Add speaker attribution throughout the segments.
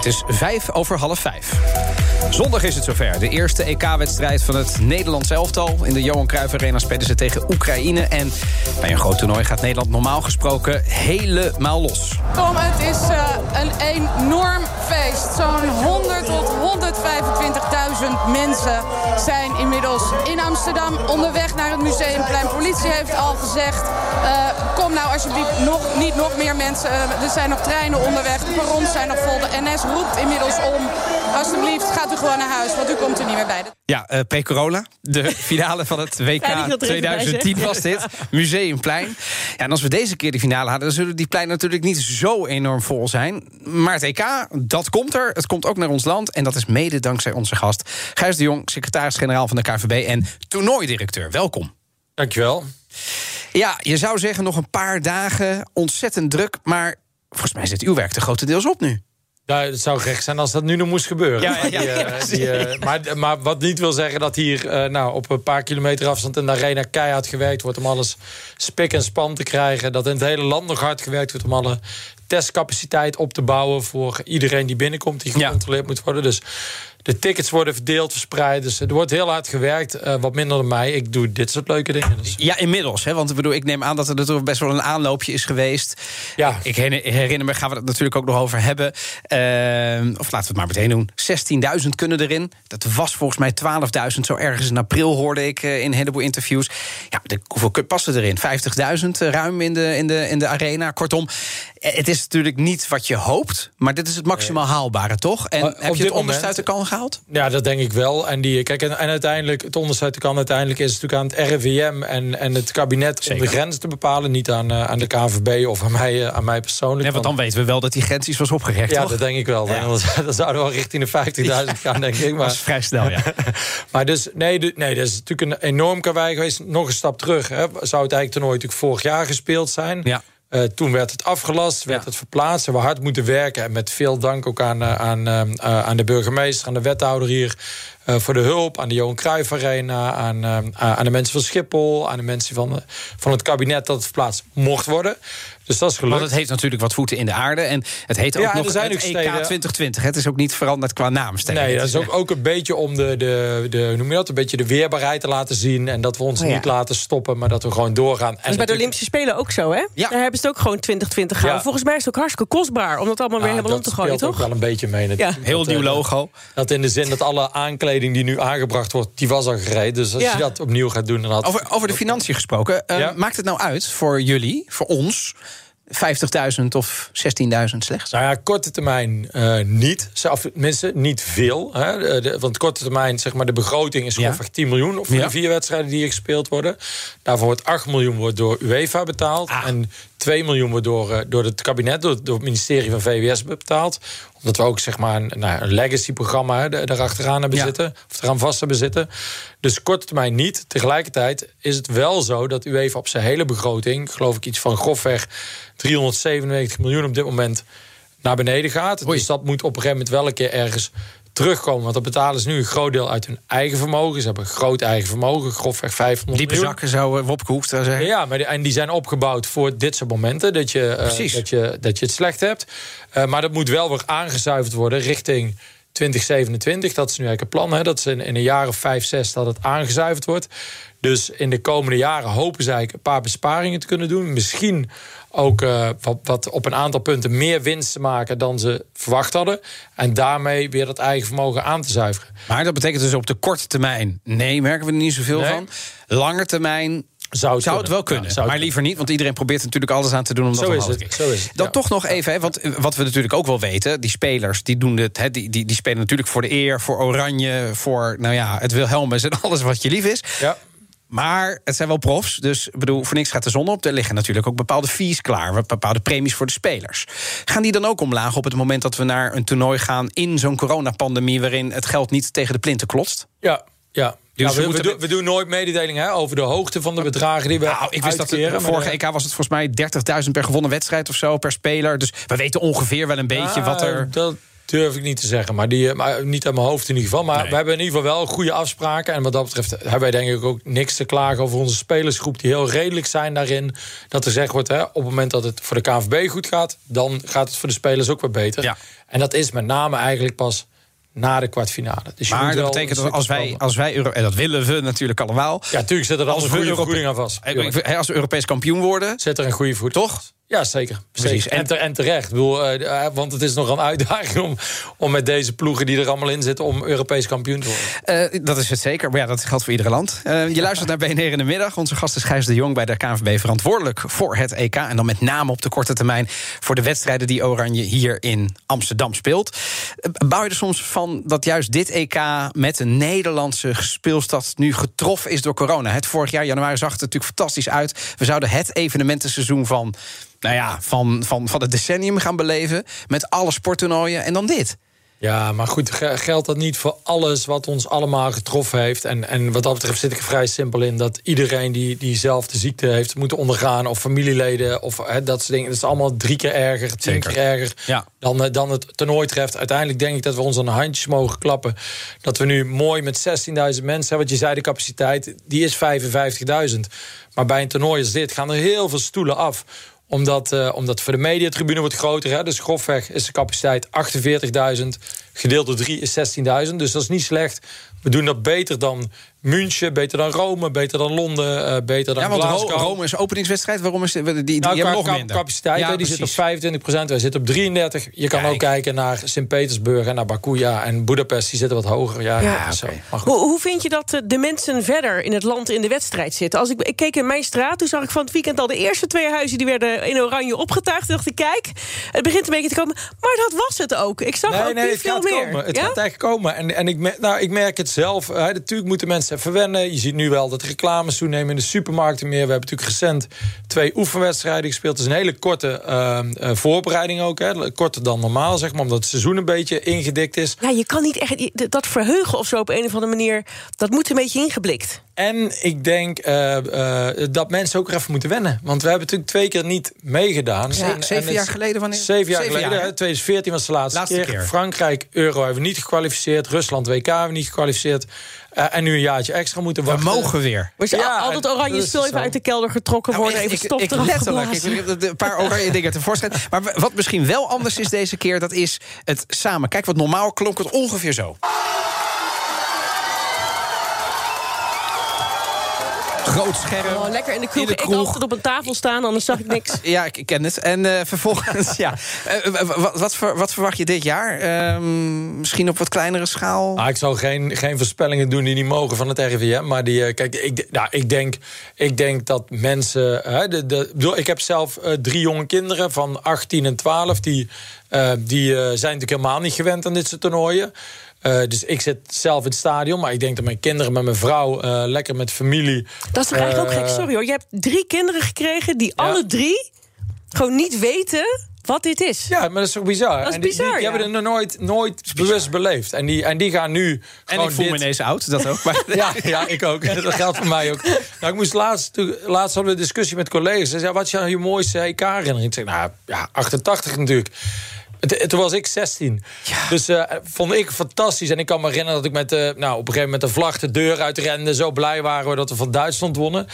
Speaker 1: Het is vijf over half vijf. Zondag is het zover. De eerste EK-wedstrijd van het Nederlands elftal. In de Johan Cruijff Arena spelen ze tegen Oekraïne. En bij een groot toernooi gaat Nederland normaal gesproken helemaal los.
Speaker 2: Tom, het is uh, een enorm feest. Zo'n 100 tot 125.000 mensen zijn inmiddels in Amsterdam onderweg naar het Museumplein. Politie heeft al gezegd, uh, kom nou alsjeblieft nog, niet nog meer mensen. Uh, er zijn nog treinen onderweg, de perrons zijn nog vol. De NS roept inmiddels om, alsjeblieft gaat u gewoon naar huis, want u komt er niet meer bij.
Speaker 1: Ja, uh, pre-corona, de finale van het WK 2010 was dit. Museumplein. Ja, en als we deze keer de finale hadden... dan zullen die pleinen natuurlijk niet zo enorm vol zijn. Maar het EK, dat komt er. Het komt ook naar ons land. En dat is mede dankzij onze gast Gijs de Jong... secretaris-generaal van de KVB en toernooidirecteur. Welkom.
Speaker 3: Dankjewel.
Speaker 1: Ja, je zou zeggen nog een paar dagen, ontzettend druk... maar volgens mij zit uw werk er grotendeels op nu.
Speaker 3: Ja, het zou gek zijn als dat nu nog moest gebeuren.
Speaker 1: Ja, ja, ja,
Speaker 3: maar, die, die, uh, maar, maar, wat niet wil zeggen dat hier uh, nou, op een paar kilometer afstand in de arena keihard gewerkt wordt om alles spik en span te krijgen. Dat in het hele land nog hard gewerkt wordt om alle testcapaciteit op te bouwen voor iedereen die binnenkomt, die gecontroleerd moet worden. Dus de tickets worden verdeeld, verspreid. Dus er wordt heel hard gewerkt. Uh, wat minder dan mij. Ik doe dit soort leuke dingen. Dus.
Speaker 1: Ja, inmiddels. Hè? Want ik, bedoel, ik neem aan dat er toch best wel een aanloopje is geweest.
Speaker 3: Ja.
Speaker 1: Ik herinner me, gaan we het natuurlijk ook nog over hebben. Uh, of laten we het maar meteen doen. 16.000 kunnen erin. Dat was volgens mij 12.000. Zo ergens in april hoorde ik uh, in een heleboel interviews. Ja, de, hoeveel passen erin? 50.000 ruim in de, in, de, in de arena. Kortom, het is natuurlijk niet wat je hoopt. Maar dit is het maximaal haalbare, toch? En heb je het onderste uit de
Speaker 3: moment-
Speaker 1: kan
Speaker 3: Ja, dat denk ik wel. En, die, kijk, en, en uiteindelijk, het onderste kan uiteindelijk is het natuurlijk aan het RIVM en, en het kabinet
Speaker 1: Zeker.
Speaker 3: om de grens te bepalen. Niet aan, uh, aan de KNVB of aan mij, uh, aan mij persoonlijk.
Speaker 1: Nee, want dan weten we wel dat die grens iets was opgerekt,
Speaker 3: ja,
Speaker 1: toch?
Speaker 3: dat denk ik wel.
Speaker 1: Ja.
Speaker 3: Dan, dan zouden we al richting de 50.000 gaan, denk ik.
Speaker 1: Dat
Speaker 3: Maar,
Speaker 1: was vrij snel, ja.
Speaker 3: maar dus, nee, de- nee, dat is natuurlijk een enorm karwei geweest. Nog een stap terug. Hè. Zou het eigenlijk toernooi natuurlijk vorig jaar gespeeld zijn.
Speaker 1: ja.
Speaker 3: Uh, toen werd het afgelast, werd
Speaker 1: Ja.
Speaker 3: het verplaatst. En we hard moeten werken. En met veel dank ook aan, uh, aan, uh, aan de burgemeester, aan de wethouder hier uh, voor de hulp. Aan de Johan Cruijff Arena, aan, uh, aan de mensen van Schiphol, aan de mensen van, van het kabinet dat het verplaatst mocht worden. Dus dat is gelukt.
Speaker 1: Want het heeft natuurlijk wat voeten in de aarde. En het heet ook
Speaker 3: Ja, en
Speaker 1: nog
Speaker 3: er zijn
Speaker 1: het
Speaker 3: ook
Speaker 1: EK
Speaker 3: steden-
Speaker 1: 2020. Het is ook niet veranderd qua naamstelling.
Speaker 3: Nee, dat is ook, ook een beetje om de, de, de, hoe noem je dat, een beetje de weerbaarheid te laten zien. En dat we ons
Speaker 4: Oh ja.
Speaker 3: niet laten stoppen, maar dat we gewoon doorgaan.
Speaker 4: Dat is bij de Olympische Spelen ook zo, hè?
Speaker 1: Ja.
Speaker 4: Daar hebben ze het ook gewoon 2020 gehouden.
Speaker 3: Ja.
Speaker 4: Volgens mij is het ook hartstikke kostbaar om dat allemaal weer helemaal om te gooien,
Speaker 3: speelt ook
Speaker 4: toch?
Speaker 3: wel een beetje mee.
Speaker 4: Ja.
Speaker 1: Heel
Speaker 3: Dat,
Speaker 1: nieuw
Speaker 3: eh,
Speaker 1: logo.
Speaker 3: Dat in de zin dat alle aankleding die nu aangebracht wordt, die was al gereden. Dus als
Speaker 4: Ja.
Speaker 3: je dat opnieuw gaat doen, dan had
Speaker 1: Over, over de financiën gesproken. eh. Maakt het nou uit voor jullie, voor ons... 50.000 of 16.000 slechts?
Speaker 3: Nou ja, korte termijn uh, niet. Of tenminste, niet veel. Hè. De, de, want korte termijn, zeg maar, de begroting is
Speaker 1: Ja.
Speaker 3: grofweg 10 miljoen... voor
Speaker 1: Ja.
Speaker 3: de vier wedstrijden die gespeeld worden. Daarvoor wordt 8 miljoen wordt door UEFA betaald.
Speaker 1: Ah.
Speaker 3: En 2 miljoen wordt door, uh, door het kabinet, door, door het ministerie van VWS betaald. Omdat we ook zeg maar, een, nou, een legacy-programma hè, daarachteraan hebben
Speaker 1: Ja.
Speaker 3: zitten. Of eraan vast hebben zitten. Dus korte termijn niet. Tegelijkertijd is het wel zo dat UEFA op zijn hele begroting... geloof ik iets van grofweg 397 miljoen op dit moment naar beneden gaat.
Speaker 1: Oei.
Speaker 3: Dus dat moet op een gegeven moment wel een keer ergens terugkomen. Want dat betalen ze nu een groot deel uit hun eigen vermogen. Ze hebben een groot eigen vermogen, grofweg 500
Speaker 1: Diepe
Speaker 3: miljoen.
Speaker 1: zakken zou uh, Wopke Hoekstra zeggen.
Speaker 3: Ja, maar die, en die zijn opgebouwd voor dit soort momenten. Dat je, uh,
Speaker 1: Precies.
Speaker 3: dat je, dat je het slecht hebt. Uh, maar dat moet wel weer aangezuiverd worden richting 2027. Dat is nu eigenlijk het plan. Hè? Dat is in, in een jaar of vijf, zes dat het aangezuiverd wordt. Dus in de komende jaren hopen ze eigenlijk een paar besparingen te kunnen doen. Misschien ook uh, wat, wat, op een aantal punten meer winst te maken dan ze verwacht hadden. En daarmee weer dat eigen vermogen aan te zuiveren.
Speaker 1: Maar dat betekent dus op de korte termijn... nee, merken we er niet zoveel
Speaker 3: Nee.
Speaker 1: van. Lange termijn
Speaker 3: Zou het,
Speaker 1: zou het
Speaker 3: kunnen.
Speaker 1: wel kunnen.
Speaker 3: Ja, zou het
Speaker 1: maar liever niet, want iedereen probeert er natuurlijk alles aan te doen... om dat
Speaker 3: Zo is het, zo is het,
Speaker 1: Dan
Speaker 3: ja.
Speaker 1: toch nog even, hè, want wat we natuurlijk ook wel weten... die spelers, die, doen het, hè, die, die, die spelen natuurlijk voor de eer... voor Oranje, voor nou ja, het Wilhelmus en alles wat je lief is.
Speaker 3: Ja.
Speaker 1: Maar het zijn wel profs, dus bedoel, voor niks gaat de zon op. Er liggen natuurlijk ook bepaalde fees klaar, bepaalde premies voor de spelers. Gaan die dan ook omlaag op het moment dat we naar een toernooi gaan in zo'n coronapandemie, waarin het geld niet tegen de plinten klotst?
Speaker 3: Ja, ja.
Speaker 1: Dus
Speaker 3: we,
Speaker 1: we,
Speaker 3: doen, we doen nooit mededelingen hè, over de hoogte van de bedragen die we
Speaker 1: Nou, ik wist dat
Speaker 3: uitkeren,
Speaker 1: de
Speaker 3: maar
Speaker 1: vorige
Speaker 3: de-
Speaker 1: EK was het volgens mij 30.000 per gewonnen wedstrijd of zo, per speler. Dus we weten ongeveer wel een beetje
Speaker 3: Ah,
Speaker 1: wat er...
Speaker 3: Dat durf ik niet te zeggen, maar, die, eh, maar niet aan mijn hoofd in ieder geval. Maar
Speaker 1: Nee.
Speaker 3: we hebben in ieder geval wel goede afspraken. En wat dat betreft hebben wij denk ik ook niks te klagen over onze spelersgroep... die heel redelijk zijn daarin. Dat er gezegd wordt, hè, op het moment dat het voor de KNVB goed gaat... dan gaat het voor de spelers ook weer beter.
Speaker 1: Ja.
Speaker 3: En dat is met name eigenlijk pas na de kwartfinale. Dus
Speaker 1: Maar dat betekent dat als wij, als wij Euro- en dat willen we natuurlijk allemaal.
Speaker 3: Ja, natuurlijk zit er
Speaker 1: Als
Speaker 3: een goede vergoeding aan vast.
Speaker 1: Als we Europees kampioen worden,
Speaker 3: Zit er een goede voet.
Speaker 1: toch?
Speaker 3: Ja, zeker.
Speaker 1: Precies.
Speaker 3: En, te- en terecht. Ik bedoel, eh, eh, want het is nog een uitdaging om, om met deze ploegen die er allemaal in zitten... om Europees kampioen te worden.
Speaker 1: Eh, dat is het zeker. Maar ja, dat geldt voor ieder land. Je luistert naar BNR in de middag. Onze gast is Gijs de Jong bij de KNVB verantwoordelijk voor het EK. En dan met name op de korte termijn voor de wedstrijden die Oranje hier in Amsterdam speelt. Bouw je er soms van dat juist dit EK met een Nederlandse speelstad nu getroffen is door corona? Het vorig jaar januari zag het natuurlijk fantastisch uit. We zouden het evenementenseizoen van, nou ja, van, van, van het decennium gaan beleven. Met alle sporttoernooien en dan dit.
Speaker 3: Ja, maar goed, ge- geldt dat niet voor alles wat ons allemaal getroffen heeft? En, en wat dat betreft zit ik er vrij simpel in... dat iedereen die diezelfde ziekte heeft moeten ondergaan... of familieleden, of dat soort dingen... dat is allemaal drie keer erger, tien
Speaker 1: Zeker.
Speaker 3: keer erger...
Speaker 1: Ja.
Speaker 3: Dan, eh, dan het toernooi treft. Uiteindelijk denk ik dat we ons aan de handjes mogen klappen... dat we nu mooi met 16.000 mensen... hebben. wat je zei, de capaciteit, die is 55.000. Maar bij een toernooi als dit gaan er heel veel stoelen af omdat, eh, omdat voor de mediatribune wordt groter. Hè, dus grofweg is de capaciteit 48.000. Gedeeld door 3 is 16.000. Dus dat is niet slecht. We doen dat beter dan München, beter dan Rome, beter dan Londen, eh, beter dan
Speaker 1: Ja, want
Speaker 3: Glasgow.
Speaker 1: Rome is openingswedstrijd. Waarom is die, die, die
Speaker 3: Nou,
Speaker 1: hebben nog
Speaker 3: cap-
Speaker 1: minder?
Speaker 3: capaciteit,
Speaker 1: Ja,
Speaker 3: die zit op
Speaker 1: precies.
Speaker 3: 25% Wij zitten op 33. Je kan
Speaker 1: Kijk.
Speaker 3: ook kijken naar Sint-Petersburg en naar Baku. Ja, en Budapest, die zitten wat hoger. Ja,
Speaker 4: Ja,
Speaker 3: zo.
Speaker 1: oké.
Speaker 3: Maar goed.
Speaker 4: Hoe, hoe vind je dat eh, de mensen verder in het land in de wedstrijd zitten? Als ik, ik keek in mijn straat, toen zag ik van het weekend al de eerste twee huizen die werden in oranje opgetuigd. Toen dacht ik, kijk, het begint een beetje te komen. Maar dat was het ook. Ik zag ook
Speaker 3: Nee,
Speaker 4: niet veel meer.
Speaker 3: komen. Het
Speaker 4: Ja?
Speaker 3: gaat echt komen. En, en ik, merk, nou, ik merk het zelf. Hè, natuurlijk moeten mensen even wennen. Je ziet nu wel dat de reclames toenemen in de supermarkten meer. We hebben natuurlijk recent twee oefenwedstrijden gespeeld. Het is een hele korte eh, eh, voorbereiding ook. Hè. Korter dan normaal, zeg maar. Omdat het seizoen een beetje ingedikt is.
Speaker 4: Ja, je kan niet echt dat verheugen of zo op een of andere manier. Dat moet een beetje ingeblikt.
Speaker 3: En ik denk eh, eh, dat mensen ook er even moeten wennen. Want we hebben natuurlijk twee keer niet meegedaan.
Speaker 1: Ze-
Speaker 3: En- en
Speaker 1: zeven jaar geleden wanneer?
Speaker 3: Zeven jaar
Speaker 1: Zeven
Speaker 3: geleden.
Speaker 1: jaar,
Speaker 3: hè. 2014 was de laatste,
Speaker 1: Laatste
Speaker 3: keer.
Speaker 1: keer.
Speaker 3: Frankrijk, Euro hebben we niet gekwalificeerd. Rusland, WK hebben we niet gekwalificeerd. Eh, en nu een jaartje extra moeten
Speaker 1: We
Speaker 3: wachten.
Speaker 1: mogen weer.
Speaker 3: Ja,
Speaker 4: al dat oranje spul even
Speaker 3: zo.
Speaker 4: uit de kelder getrokken
Speaker 1: Nou,
Speaker 4: worden.
Speaker 1: ik-
Speaker 4: Even stof
Speaker 1: ik, letterlijk. Ik, ik heb een paar oranje dingen tevoorschijn. Maar wat misschien wel anders is deze keer, dat is het samen. Kijk, wat normaal klonk het ongeveer zo. Groot scherm.
Speaker 4: Oh, lekker in de kroeg.
Speaker 1: In de
Speaker 4: Ik
Speaker 1: kroeg.
Speaker 4: altijd op een tafel staan, anders zag ik niks.
Speaker 1: Ja, ik ken het. En eh, vervolgens, ja. Eh, wat, wat, ver- wat verwacht je dit jaar? Ehm, misschien op wat kleinere schaal?
Speaker 3: Ah, ik zal geen, geen voorspellingen doen die niet mogen van het RIVM. Maar die, eh, kijk, ik, nou, ik, denk, ik denk dat mensen. Hè, de, de, ik bedoel, ik heb zelf eh, drie jonge kinderen van 18 en 12. Die, eh, die eh, zijn natuurlijk helemaal niet gewend aan dit soort toernooien. Eh, dus ik zit zelf in het stadion. Maar ik denk dat mijn kinderen met mijn vrouw eh, lekker met familie.
Speaker 4: Dat is toch eigenlijk ook
Speaker 3: eh,
Speaker 4: gek? Sorry hoor. Je hebt drie kinderen gekregen die alle drie gewoon niet weten wat dit is.
Speaker 3: Ja, maar dat is toch bizar?
Speaker 4: Dat is
Speaker 3: en die,
Speaker 4: bizar,
Speaker 3: die, die
Speaker 4: ja.
Speaker 3: hebben het nog nooit, nooit bewust beleefd. En die, en die gaan nu.
Speaker 1: en
Speaker 3: gewoon
Speaker 1: ik voel me ineens oud, dat ook. Maar,
Speaker 3: Ja, ja, ik ook. Dat geldt voor mij ook. Nou, ik moest laatst, laatst hadden we een discussie met collega's. Ze zeiden, wat is jou je mooiste EK-herinnering? Ik zei, nou ja, 88 natuurlijk. Het- Toen was ik 16. Dus eh, vond ik fantastisch. En ik kan me herinneren dat ik met, de, nou, op een gegeven moment de vlag de deur uitrende. Zo blij waren we dat we van Duitsland wonnen.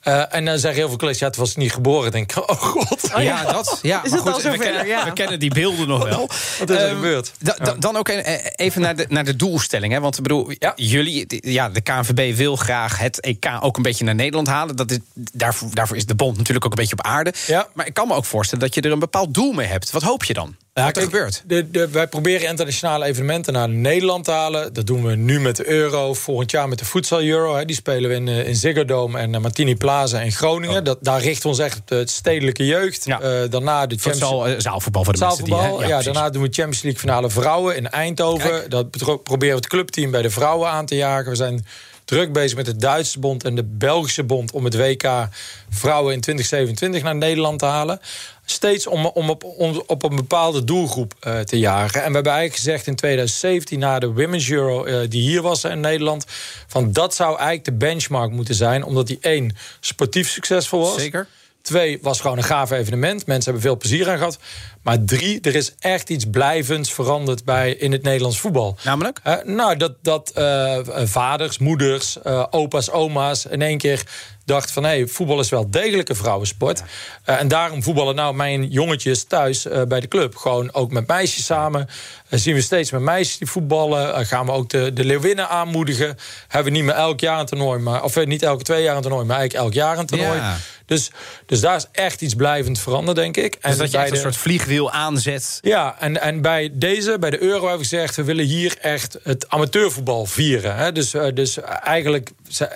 Speaker 3: Eh, en dan zeggen heel veel collega's, ja, het was niet geboren. Ik denk, oh god.
Speaker 1: ja, dat. Ja,
Speaker 4: Is
Speaker 1: maar
Speaker 4: het al
Speaker 1: we, kennen,
Speaker 4: Ja.
Speaker 1: we kennen die beelden nog wel.
Speaker 3: Wat is er
Speaker 1: Ehm,
Speaker 3: gebeurd?
Speaker 1: da- da- Dan ook eh, even naar de, naar de doelstelling. Hè? Want ik bedoel,
Speaker 3: Ja.
Speaker 1: jullie, ja, de KNVB wil graag het EK ook een beetje naar Nederland halen. Dat is, daarvoor, daarvoor is de bond natuurlijk ook een beetje op aarde.
Speaker 3: Ja.
Speaker 1: Maar ik kan me ook voorstellen dat je er een bepaald doel mee hebt. Wat hoop je dan?
Speaker 3: Ja,
Speaker 1: wat er
Speaker 3: kijk,
Speaker 1: gebeurt?
Speaker 3: De, de, wij proberen internationale evenementen naar Nederland te halen. Dat doen we nu met de Euro. Volgend jaar met de Futsal Euro. Hè. Die spelen we in, eh, in Ziggo Dome en eh, Martini Plaza in Groningen. Dat, daar richten we ons echt op de stedelijke jeugd.
Speaker 1: Ja.
Speaker 3: Eh, daarna de
Speaker 1: eh, zaalvoetbal voor de mensen die... Hè?
Speaker 3: Ja, daarna doen we Champions League finale vrouwen in Eindhoven.
Speaker 1: Kijk.
Speaker 3: Dat proberen we het clubteam bij de vrouwen aan te jagen. We zijn druk bezig met de Duitse bond en de Belgische bond om het WK vrouwen in 2027 naar Nederland te halen. Steeds om, om, op, om op een bepaalde doelgroep uh, te jagen. En we hebben eigenlijk gezegd in 2017, na de Women's Euro uh, die hier was in Nederland, van dat zou eigenlijk de benchmark moeten zijn, omdat die één sportief succesvol was.
Speaker 1: Zeker.
Speaker 3: Twee, was gewoon een gaaf evenement. Mensen hebben veel plezier aan gehad. Maar drie, er is echt iets blijvends veranderd bij, in het Nederlands voetbal.
Speaker 1: Namelijk?
Speaker 3: Uh, nou, dat, dat uh, vaders, moeders, uh, opa's, oma's in één keer dacht van... hé, hey, voetbal is wel degelijk een vrouwensport. Ja. en daarom voetballen nou mijn jongetjes thuis bij de club. Gewoon ook met meisjes samen. zien we steeds met meisjes die voetballen. gaan we ook de, de Leeuwinnen aanmoedigen. Hebben we niet meer elk jaar een toernooi. Maar, of niet elke twee jaar een toernooi, maar eigenlijk elk jaar een toernooi. Ja. Dus, dus daar is echt iets blijvend veranderd, denk ik.
Speaker 1: En dus dat je echt de... een soort vliegwiel aanzet.
Speaker 3: Ja, en, en bij deze, bij de Euro, hebben we gezegd... we willen hier echt het amateurvoetbal vieren. Hè? Dus, uh, dus eigenlijk,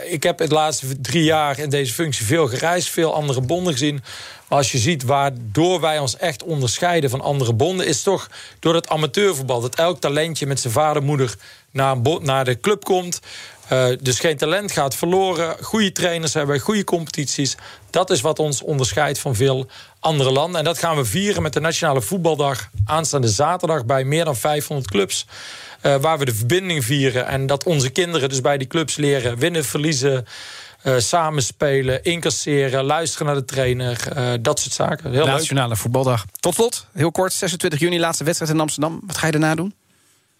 Speaker 3: ik heb het laatste drie jaar in deze functie veel gereisd... veel andere bonden gezien. Maar als je ziet waardoor wij ons echt onderscheiden van andere bonden... is toch door het amateurvoetbal. Dat elk talentje met zijn vader moeder naar, naar de club komt... Uh, dus geen talent gaat verloren. Goede trainers hebben, goede competities. Dat is wat ons onderscheidt van veel andere landen. En dat gaan we vieren met de Nationale Voetbaldag aanstaande zaterdag bij meer dan 500 clubs. Uh, waar we de verbinding vieren. En dat onze kinderen dus bij die clubs leren winnen, verliezen. Uh, samenspelen, incasseren, luisteren naar de trainer. Uh, dat soort zaken. Heel
Speaker 1: Nationale
Speaker 3: leuk.
Speaker 1: Voetbaldag. Tot slot, heel kort, 26 juni, laatste wedstrijd in Amsterdam. Wat ga je daarna doen?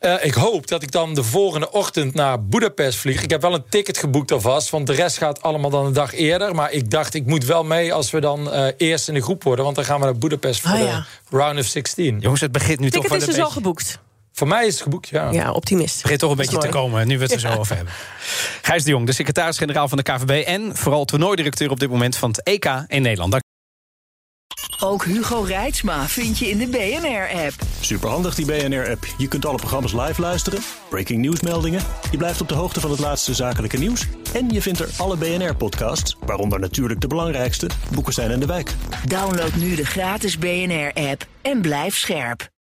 Speaker 3: Uh, ik hoop dat ik dan de volgende ochtend naar Budapest vlieg. Ik heb wel een ticket geboekt alvast, want de rest gaat allemaal dan een dag eerder. Maar ik dacht, ik moet wel mee als we dan uh, eerst in de groep worden. Want dan gaan we naar Budapest voor oh, ja. de Round of 16.
Speaker 1: Jongens, het begint nu
Speaker 4: ticket
Speaker 1: toch wel
Speaker 4: is
Speaker 1: een
Speaker 4: dus
Speaker 1: beetje...
Speaker 4: al geboekt.
Speaker 3: Voor mij is het geboekt, ja.
Speaker 4: Ja, optimist.
Speaker 1: Het begint toch een beetje te komen, nu we het er zo ja. over hebben. Gijs de Jong, de secretaris-generaal van de KVB... en vooral toernooidirecteur op dit moment van het EK in Nederland. Dank
Speaker 5: ook Hugo Reitsma vind je in de BNR-app.
Speaker 6: Superhandig die BNR-app. Je kunt alle programma's live luisteren, breaking nieuwsmeldingen. Je blijft op de hoogte van het laatste zakelijke nieuws. En je vindt er alle BNR-podcasts, waaronder natuurlijk de belangrijkste, Boeken zijn in de wijk.
Speaker 5: Download nu de gratis BNR-app en blijf scherp.